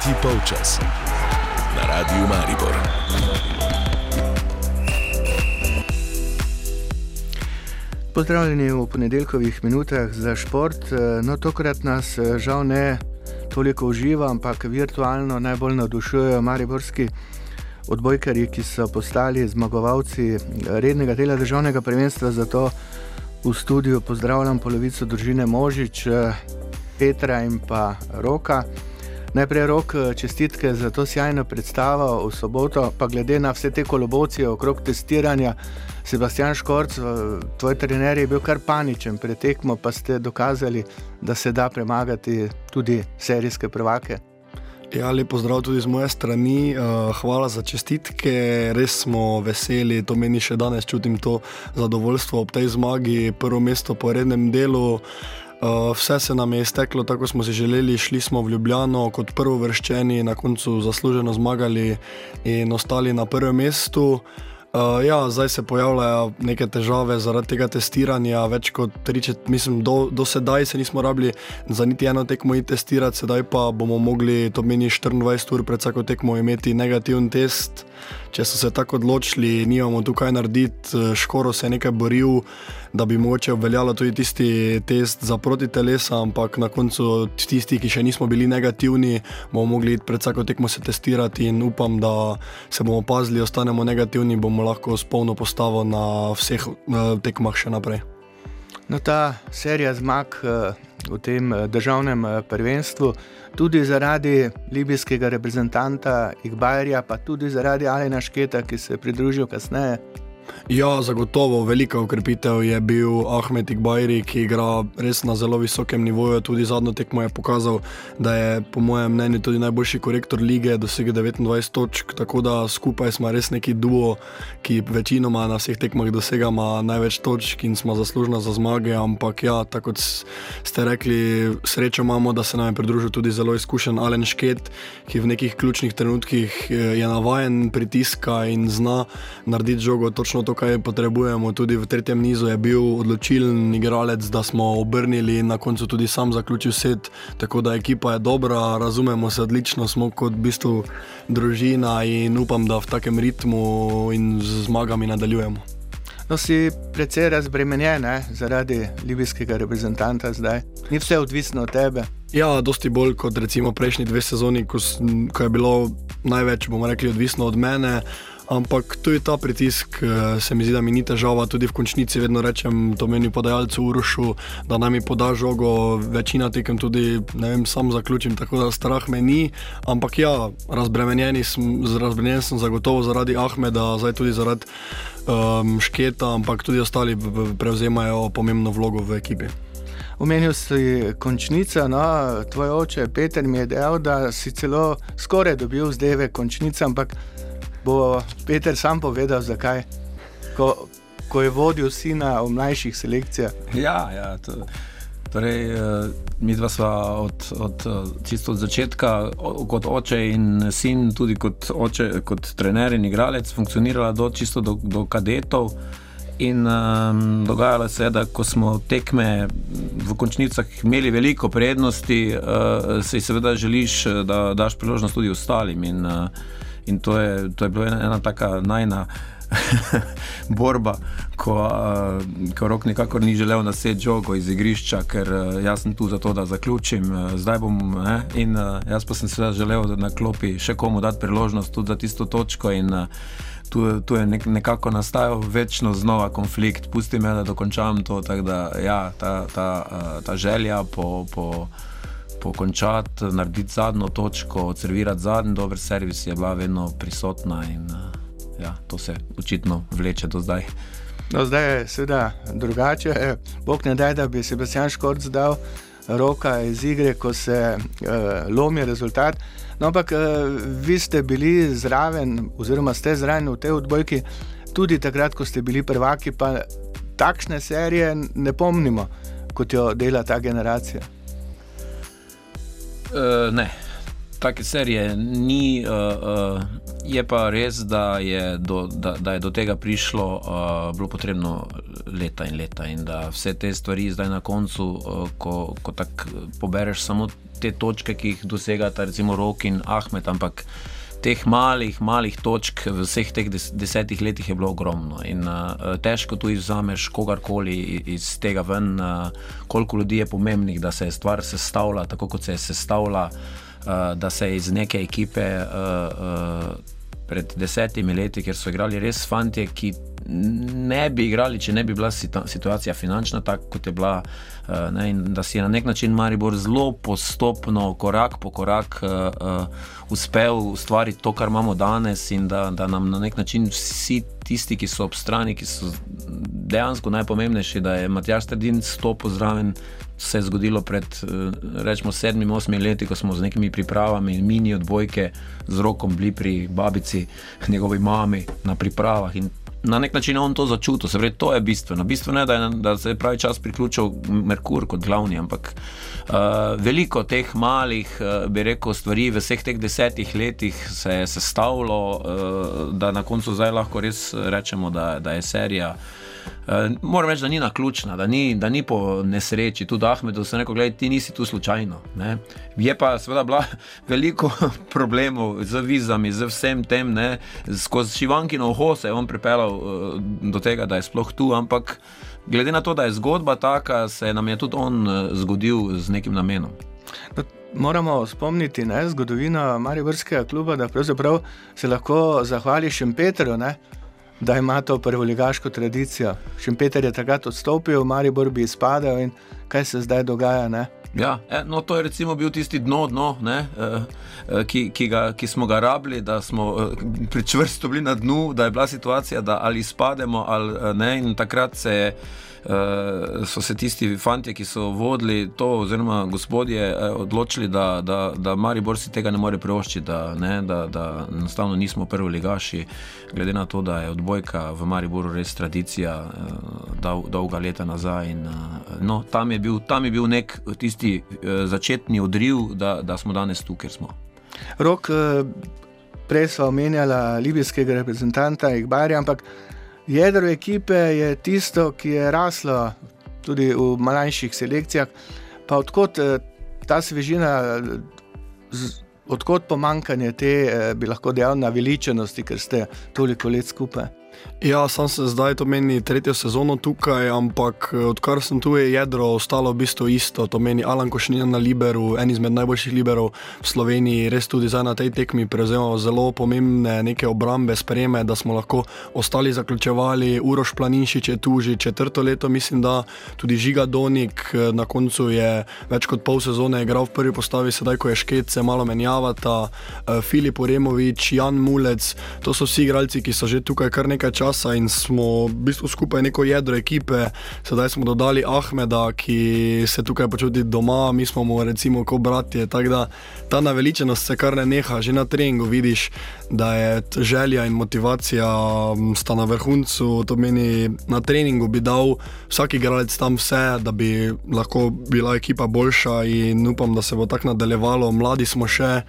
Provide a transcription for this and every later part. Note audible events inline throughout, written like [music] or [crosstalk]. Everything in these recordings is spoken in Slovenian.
Tretji polčas na Radiu Maribor. Pozdravljeni v ponedeljkovih minutah za šport. No, tokrat nas žal ne toliko uživa, ampak virtualno najbolj navdušujejo mariborski odbojkari, ki so postali zmagovalci rednega dela državnega prvenstva. Zato v studiu pozdravljam polovico družine Možič, Petra in pa Roka. Najprej rok čestitke za to sjajno predstavo v soboto, pa glede na vse te kolobocije okrog testiranja, Sebastian Škorc, tvoj trener je bil kar paničen, pretekmo pa ste dokazali, da se da premagati tudi serijske prvake. Ja, lepo zdrav tudi z moje strani. Hvala za čestitke, res smo veseli, to meni še danes čutim to zadovoljstvo ob tej zmagi, prvo mesto po rednem delu. Vse se nam je izteklo tako, kot smo si želeli. Šli smo v Ljubljano kot prvo vrščeni, na koncu zasluženo zmagali in ostali na prvem mestu. Uh, ja, zdaj se pojavljajo neke težave zaradi tega testiranja. Več kot tri, mislim, do, do sedaj se nismo rabili za niti eno tekmo iti testirati, sedaj pa bomo mogli, to meni 24 ur pred vsako tekmo, imeti negativen test. Če so se tako odločili, nimamo tukaj narediti, škoro se je nekaj boril, da bi mogoče obveljalo tudi tisti test za proti telesa, ampak na koncu tisti, ki še nismo bili negativni, bomo mogli pred vsako tekmo se testirati in upam, da se bomo pazili, ostanemo negativni, bomo lahko s polno postavo na vseh tekmah še naprej. No, ta serija zmag v tem državnem prvenstvu, tudi zaradi libijskega reprezentanta Igbajerja, pa tudi zaradi Alena Šketa, ki se je pridružil kasneje. Ja, zagotovo velika ukrepitev je bil Ahmed Igbajri, ki igra res na zelo visokem nivoju. Tudi zadnjo tekmo je pokazal, da je po mojem mnenju tudi najboljši korektor lige, dosegel 29 točk. Tako da skupaj smo res neki duo, ki večinoma na vseh tekmah dosegamo največ točk in smo zaslužni za zmage. Ampak ja, tako kot ste rekli, srečo imamo, da se nam je pridružil tudi zelo izkušen Alen Šket, ki v nekih ključnih trenutkih je navaden pritiska in zna narediti žogo točno to, kar potrebujemo. Tudi v tretjem nizu je bil odločilen igralec, da smo obrnili in na koncu tudi sam zaključil set. Tako da ekipa je dobra, razumemo se odlično, smo kot v bistvu družina in upam, da v takem ritmu in z zmagami nadaljujemo. No, si precej razbremenjen ne, zaradi libijskega reprezentanta zdaj. Ni vse odvisno od tebe. Ja, dosti bolj kot recimo prejšnji dve sezoni, ko, ko je bilo največ, bomo rekli, odvisno od mene. Ampak tudi ta pritisk, se mi zdi, da mi ni težava. Tudi v končnici vedno rečem, to meni podajalcu Urošu, da naj mi poda žogo, večina tekem tudi, vem, sam zaključim, tako da strah me ni. Ampak ja, razbremenjen sem, razbremenjen sem zagotovo zaradi Ahmeda, zdaj tudi zaradi um, Šketa, ampak tudi ostali prevzemajo pomembno vlogo v ekipi. Omenil si končnico, no, tvoj oče Peter mi je dejal, da si celo skoraj dobil zdaj končnico, ampak bo Peter sam povedal, zakaj, ko, ko je vodil sina v mlajših selekcijah. Ja, ja to, torej, mi dva sva od, od, čisto od začetka, kot oče in sin, tudi kot, oče, kot trener in igralec, funkcionirala do, čisto do, do kadetov. In um, dogajalo se je, da ko smo tekme v končnicah imeli veliko prednosti, uh, si seveda želiš, da daš priložnost tudi ostalim. In, uh, In to je, to je bila ena, ena taka najna [laughs] borba, ko, uh, ko rok nekako ni želel naseti žogo iz igrišča, ker uh, jaz sem tu zato, da zaključim, uh, zdaj bom. Ne? In uh, jaz pa sem seveda želel, na klopi še komu dati priložnost tudi za tisto točko. In, uh, Tu, tu je nek, nekako nastajal večno znova konflikt, pusti me, da dokončam to. Da, ja, ta, ta, ta želja po, po, pokončati, narediti zadnjo točko, odservirati zadnji dober servis, je bila vedno prisotna in uh, ja, to se očitno vleče do zdaj. No, zdaj je seveda drugače. Bog ne da, da bi Sebastian Škorc dal roka iz igre, ko se uh, lomi rezultat. No, ampak uh, vi ste bili zraven, oziroma ste zraven v tej odbojki, tudi takrat, ko ste bili prvaki, pa takšne serije ne pomnimo, kot jo dela ta generacija. Uh, ne, take serije ni. Uh, uh, je pa res, da je do, da, da je do tega prišlo, uh, bilo potrebno leta in leta. In da vse te stvari zdaj na koncu, uh, ko, ko tako pobereš samo te točke, ki jih dosegata, recimo Rok in Ahmed, ampak teh malih, malih točk v vseh teh des, desetih letih je bilo ogromno. In uh, težko tu izvzameš kogarkoli iz tega ven, uh, koliko ljudi je pomembnih, da se je stvar sestavila tako, kot se je sestavila, uh, da se je iz neke ekipe. Uh, uh, Pred desetimi leti, ker so igrali res fanti, ki ne bi igrali, če ne bi bila situacija finančna, tako kot je bila. Ne, da si je na nek način Maribor zelo postopno, korak po korak, uh, uh, uspel ustvariti to, kar imamo danes, in da, da nam na nek način vsi tisti, ki so ob strani, ki so dejansko najpomembnejši, da je Matjaš Strdin stopil zraven. Se je zgodilo pred rečemo, sedmimi, osmimi leti, ko smo z nekimi pripravami in mini odbojke z rokom bili pri babici, njegovi mami na pripravah. In na nek način on to začutil, se pravi, to je bistveno. Bistveno je, da, je, da se je pravi čas priključil Merkur kot glavni, ampak uh, veliko teh malih, uh, bi rekel, stvari v vseh teh desetih letih se je sestavilo, uh, da na koncu zdaj lahko res rečemo, da, da je serija. Uh, moram reči, da ni na ključna, da ni, da ni po nesreči. Tudi Ahmed, da se reče, da ti nisi tu slučajno. Ne? Je pa seveda bila [laughs] veliko problemov z vizami, z vsem tem, ne? skozi Šivankino oho se je on pripeljal uh, do tega, da je sploh tu. Ampak glede na to, da je zgodba taka, se nam je tudi on uh, zgodil z nekim namenom. No, moramo spomniti na zgodovino Mariborskega kluba, da se lahko zahvali Šempetru da ima to prvoligaško tradicijo. Šimpeter je takrat odstopil, Maribor bi izpadel in kaj se zdaj dogaja. Ne? Ja, e, no, to je recimo bil tisti dno, dno ne, e, e, ki, ki, ga, ki smo ga rabili, da smo pričvrsto bili na dnu, da je bila situacija, da ali izpademo ali ne. In takrat se je. Uh, so se tisti fanti, ki so vodili to, oziroma gospodje, uh, odločili, da, da, da Maribor si tega ne more privoščiti, da, da, da enostavno nismo prvi ligaši, glede na to, da je odbojka v Mariboru res tradicija, uh, dol, dolga leta nazaj. In, no, tam, je bil, tam je bil nek tisti začetni odriv, da, da smo danes tu, kjer smo. Rok, prej smo omenjali libijskega reprezentanta Igbarja, ampak jedro ekipe je tisto, ki je raslo tudi v manjših selekcijah. Pa odkot eh, ta svežina, odkot pomankanje te, eh, bi lahko dejal, naveličenosti, ker ste toliko let skupaj. Ja, sam se zdaj to meni tretjo sezono tukaj, ampak eh, odkar sem tu, je jedro ostalo v bistvu isto. To meni Alan Košnja na Liberu, en izmed najboljših liberov v Sloveniji, res tudi zdaj na tej tekmi prevzema zelo pomembne neke obrambe, spreme, da smo lahko ostali zaključevali. Uroš Planinšič je tu že četrto leto, mislim, da tudi Žiga Donik eh, na koncu je več kot pol sezone igral v prvi postavi, sedaj ko je šket se malo menjavata, eh, Filip Uremovič, Jan Mulec, to so vsi igralci, ki so že tukaj kar nekaj nekaj časa in smo v bistvu skupaj neko jedro ekipe. Sedaj smo dodali Ahmeda, ki se tukaj počuti doma, mi smo mu recimo kot bratje. Da, ta naveličenost se kar ne neha, že na treningu vidiš, da je želja in motivacija sta na vrhuncu. To meni na treningu bi dal vsak igralec tam vse, da bi lahko bila ekipa boljša in upam, da se bo tako nadaljevalo. Mladi smo še.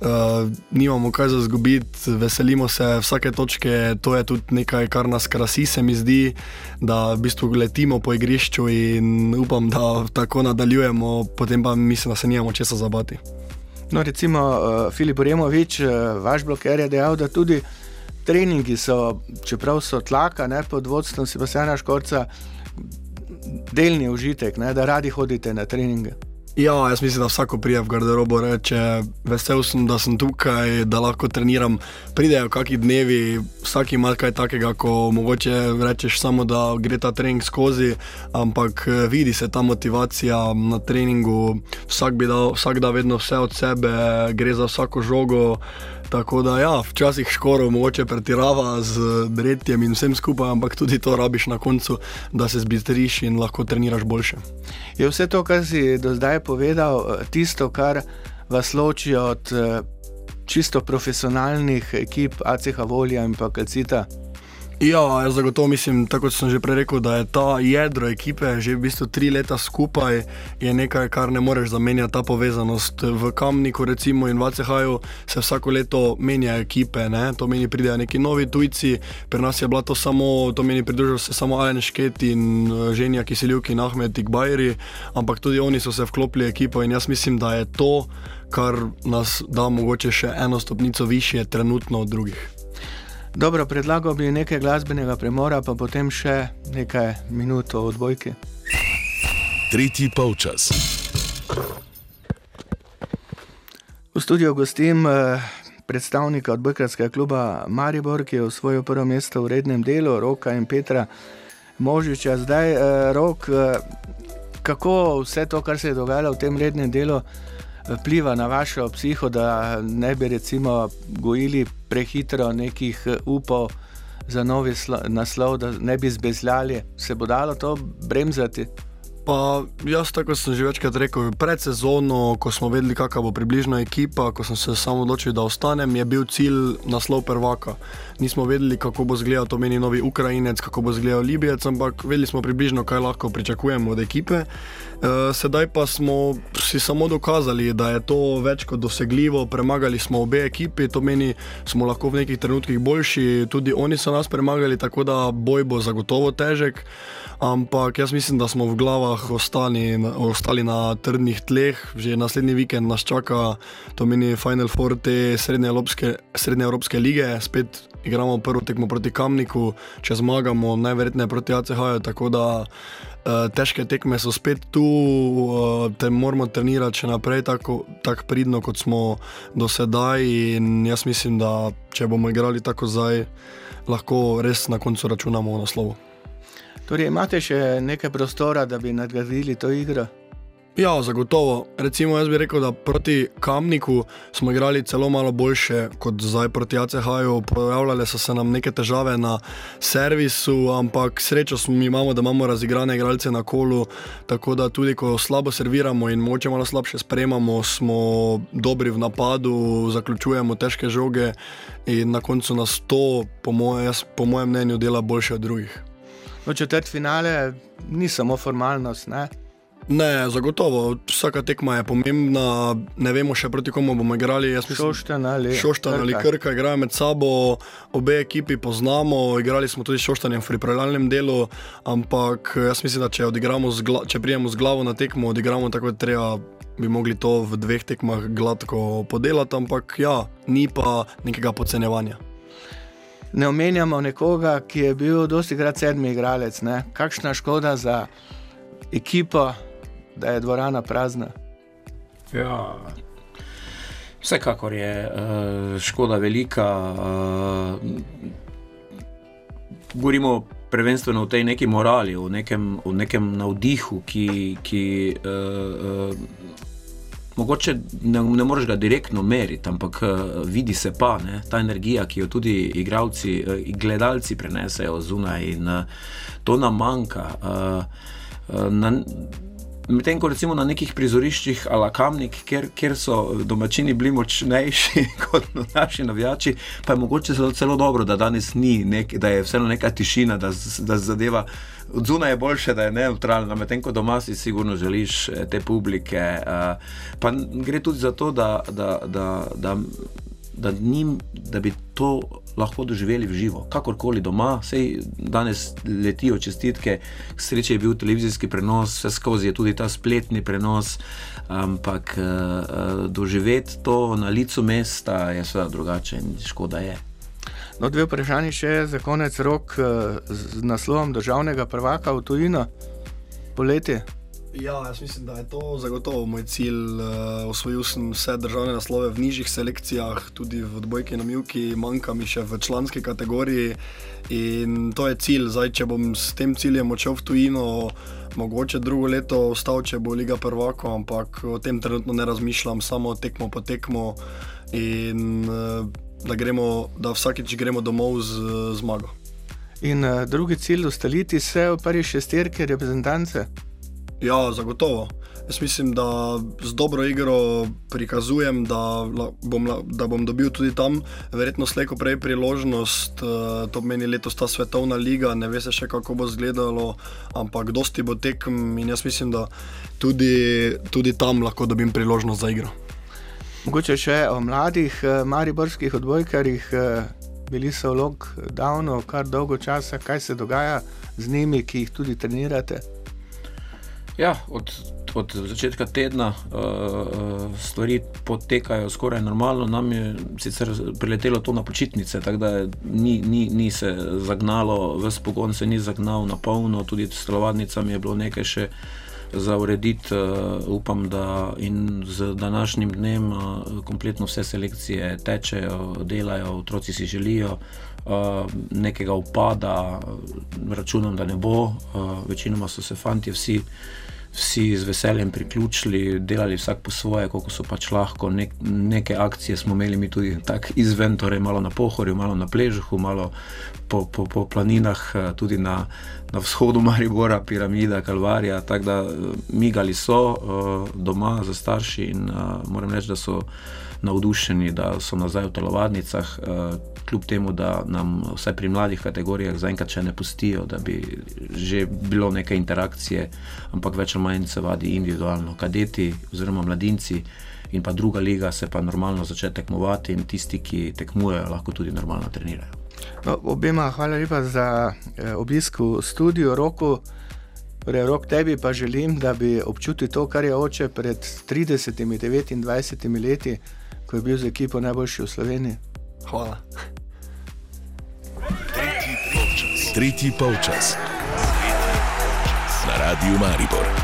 Uh, nimamo kaj za zgubiti, veselimo se vsake točke, to je tudi nekaj, kar nas krasi, se mi zdi, da v bistvu letimo po igrišču in upam, da tako nadaljujemo, potem pa mislim, da se nimamo česa zabati. No, recimo, uh, Filip Removič, uh, vaš bloker je dejal, da tudi treningi so, čeprav so tlaka, ne, pod vodstvom Sebastiana Škorca, delni užitek, ne, da radi hodite na treninge. Ja, jaz mislim, da vsako prije v garderobo reče: Vesel sem, da sem tukaj, da lahko treniram. Pridejo kakšni dnevi, vsak ima kaj takega, ko mogoče rečeš samo, da gre ta trening skozi, ampak vidi se ta motivacija na treningu, vsak, dal, vsak da vedno vse od sebe, gre za vsako žogo. Tako da, ja, včasih škoro mogoče pretirava z dretjem in vsem skupaj, ampak tudi to rabiš na koncu, da se zbistriš in lahko treniraš boljše. Je vse to, kar si do zdaj povedal, tisto, kar vas loči od čisto profesionalnih ekip ACH Volja in pa Kalcita? Ja, jaz zagotovo mislim, tako kot sem že prej rekel, da je ta jedro ekipe že v bistvu tri leta skupaj, je nekaj, kar ne moreš zamenjati, ta povezanost. V Kamniku recimo in v ACH-ju se vsako leto menja ekipe, ne? to meni pridejo neki novi tujci, pri nas je bilo to samo, to meni pridružil se samo Alen Šket in eh, Ženja Kiseljuki in Ahmed Tikbajri, ampak tudi oni so se vklopili ekipo in jaz mislim, da je to, kar nas da mogoče še eno stopnico više trenutno od drugih. Dobro, predlagal bi nekaj glasbenega premora, pa potem še nekaj minut o odbojki. Tretji polčas. V studiu gostim eh, predstavnika odbojkarskega kluba Maribor, ki je osvojil prvo mesto v rednem delu, Roka in Petra Možiča. Zdaj, eh, Rok, eh, kako vse to, kar se je dogajalo v tem rednem delu, vpliva na vašo psiho, da ne bi recimo gojili prehitro nekih eh, upov za novi naslov, da ne bi zbezljali, se bo dalo to bremzati. Pa jaz, tako sem že večkrat rekel, pred sezono, ko smo vedeli, kakšna bo približna ekipa, ko sem se samo odločil, da ostanem, je bil cilj naslov prvaka. Nismo vedeli, kako bo izgledal to meni novi Ukrajinec, kako bo izgledal Libijec, ampak vedeli smo približno, kaj lahko pričakujemo od ekipe. E, sedaj pa smo si samo dokazali, da je to več kot dosegljivo, premagali smo obe ekipi, to meni smo lahko v nekih trenutkih boljši, tudi oni so nas premagali, tako da boj bo zagotovo težek ampak jaz mislim, da smo v glavah ostali, ostali na trdnih tleh. Že naslednji vikend nas čaka, to meni Final Four te srednje evropske, lige, spet igramo prvo tekmo proti Kamniku, če zmagamo, najverjetneje proti ACH-ju. Tako da uh, težke tekme so spet tu, uh, te moramo trenirati še naprej tako, tako pridno, kot smo do sedaj. In jaz mislim, da če bomo igrali tako zdaj, lahko res na koncu računamo na slovo. Torej, imate še nekaj prostora, da bi nadgradili to igro? Ja, zagotovo. Recimo, jaz bi rekel, da proti Kamniku smo igrali celo malo boljše kot zdaj proti ACH-ju. Pojavljale so se nam neke težave na servisu, ampak srečo smo mi imamo, da imamo razigrane igralce na kolu. Tako da tudi, ko slabo serviramo in moče malo slabše spremamo, smo dobri v napadu, zaključujemo težke žoge in na koncu nas to, po, moje, jaz, po mojem mnenju, dela boljše od drugih. No, četrt finale ni samo formalnost. Ne? Ne, zagotovo. Vsaka tekma je pomembna. Ne vemo še proti komu bomo igrali. Šoštan ali Šoštan ali Krka igrajo med sabo. Obe ekipi poznamo, igrali smo tudi Šoštan v pripravljalnem delu. Ampak jaz mislim, da če, če prijemo z glavo na tekmo, odigramo tako, da treba. Bi mogli to v dveh tekmah gladko podelati, ampak ja, ni pa nekega podcenjevanja ne omenjamo nekoga, ki je bil dosti krat sedmi igralec. Ne? Kakšna škoda za ekipo, da je dvorana prazna? Ja. Vsekakor je uh, škoda velika. Uh, govorimo prvenstveno o tej neki morali, o nekem, o nekem navdihu, ki. ki uh, uh, mogoče ne, ne moreš ga direktno meriti, ampak uh, vidi se pa ne, ta energija, ki jo tudi igravci uh, gledalci prenesejo zunaj in uh, to nam manjka. Uh, Medtem ko recimo na nekih prizoriščih, ala kamnik, kjer, kjer so domačini bili močnejši [laughs] kot naši navijači, pa je mogoče zelo, zelo dobro, da danes ni, nek, da je vseeno neka tišina, da, da zadeva od zunaj je boljše, da je neutralna, medtem ko doma si sigurno želiš eh, te publike. Uh, pa gre tudi za to, da, da, da, da, da, njim, da bi to lahko doživeli v živo, kakorkoli doma. Sej danes letijo čestitke, sreče je bil televizijski prenos, vse skozi je tudi ta spletni prenos, ampak uh, doživeti to na licu mesta je seveda drugače in škoda je. No, dve vprašanje še za konec rok eh, z naslovom državnega prvaka v tujino poleti. Ja, jaz mislim, da je to zagotovo moj cilj. Uh, osvojil sem vse državne naslove v nižjih selekcijah, tudi v odbojki na Mjuki, manjka mi še v članski kategoriji. In to je cilj. Zdaj, če bom s tem ciljem odšel v tujino, mogoče drugo leto ostal, če bo Liga prvaka, ampak o tem trenutno ne razmišljam, samo tekmo po tekmo. In, uh, da, gremo, da vsakeč gremo domov z zmago. In uh, drugi cilj, ustaliti se v prvi šesterki reprezentance? Ja, zagotovo. Jaz mislim, da z dobro igro prikazujem, da bom, da bom dobil tudi tam, verjetno slejko prej priložnost. Eh, to meni letos ta svetovna liga, ne ve se še kako bo izgledalo, ampak dosti bo tekem in jaz mislim, da tudi, tudi tam lahko dobim priložnost za igro. Mogoče še o mladih eh, mariborskih odbojkarjih. Eh, bili so v lockdownu kar dolgo časa, kaj se dogaja z njimi, ki jih tudi trenirate. Ja, od, od začetka tedna uh, stvari potekajo skoraj normalno. Nam je sicer priletelo to na počitnice, tako da ni, ni, ni se zagnalo, vse pogon se ni zagnal na polno, tudi s telovadnicami je bilo nekaj še za urediti. Uh, upam, da in z današnjim dnem uh, kompletno vse selekcije tečejo, delajo, otroci si želijo. Uh, nekega upada, računam, da ne bo. Uh, večinoma so se fanti vsi vsi z veseljem priključili, delali vsak po svoje, kako so pač lahko. Nek, neke akcije smo imeli mi tudi izven, torej malo na Pohorju, malo na Pležuhu, malo po, po, po planinah, eh, tudi na, na vzhodu Maribora, piramida, Kalvarija. Tako da eh, migali so uh, doma za starši in moram reči, da so navdušeni, da so nazaj v telovadnicah, uh, kljub temu, da nam vsaj pri mladih kategorijah zaenkrat še ne pustijo, da bi že bilo neke interakcije, ampak več ali manj se vadi individualno. Kadeti oziroma mladinci in pa druga liga se pa normalno začne tekmovati in tisti, ki tekmujejo, lahko tudi normalno trenirajo. No, obema hvala lepa za eh, obisk v studiu Roku. Torej, rok tebi pa želim, da bi občutil to, kar je oče pred 30, 29 leti, ko je bil z ekipo najboljši v Sloveniji. Hvala. Tretji polčas. Na radiju Maribor.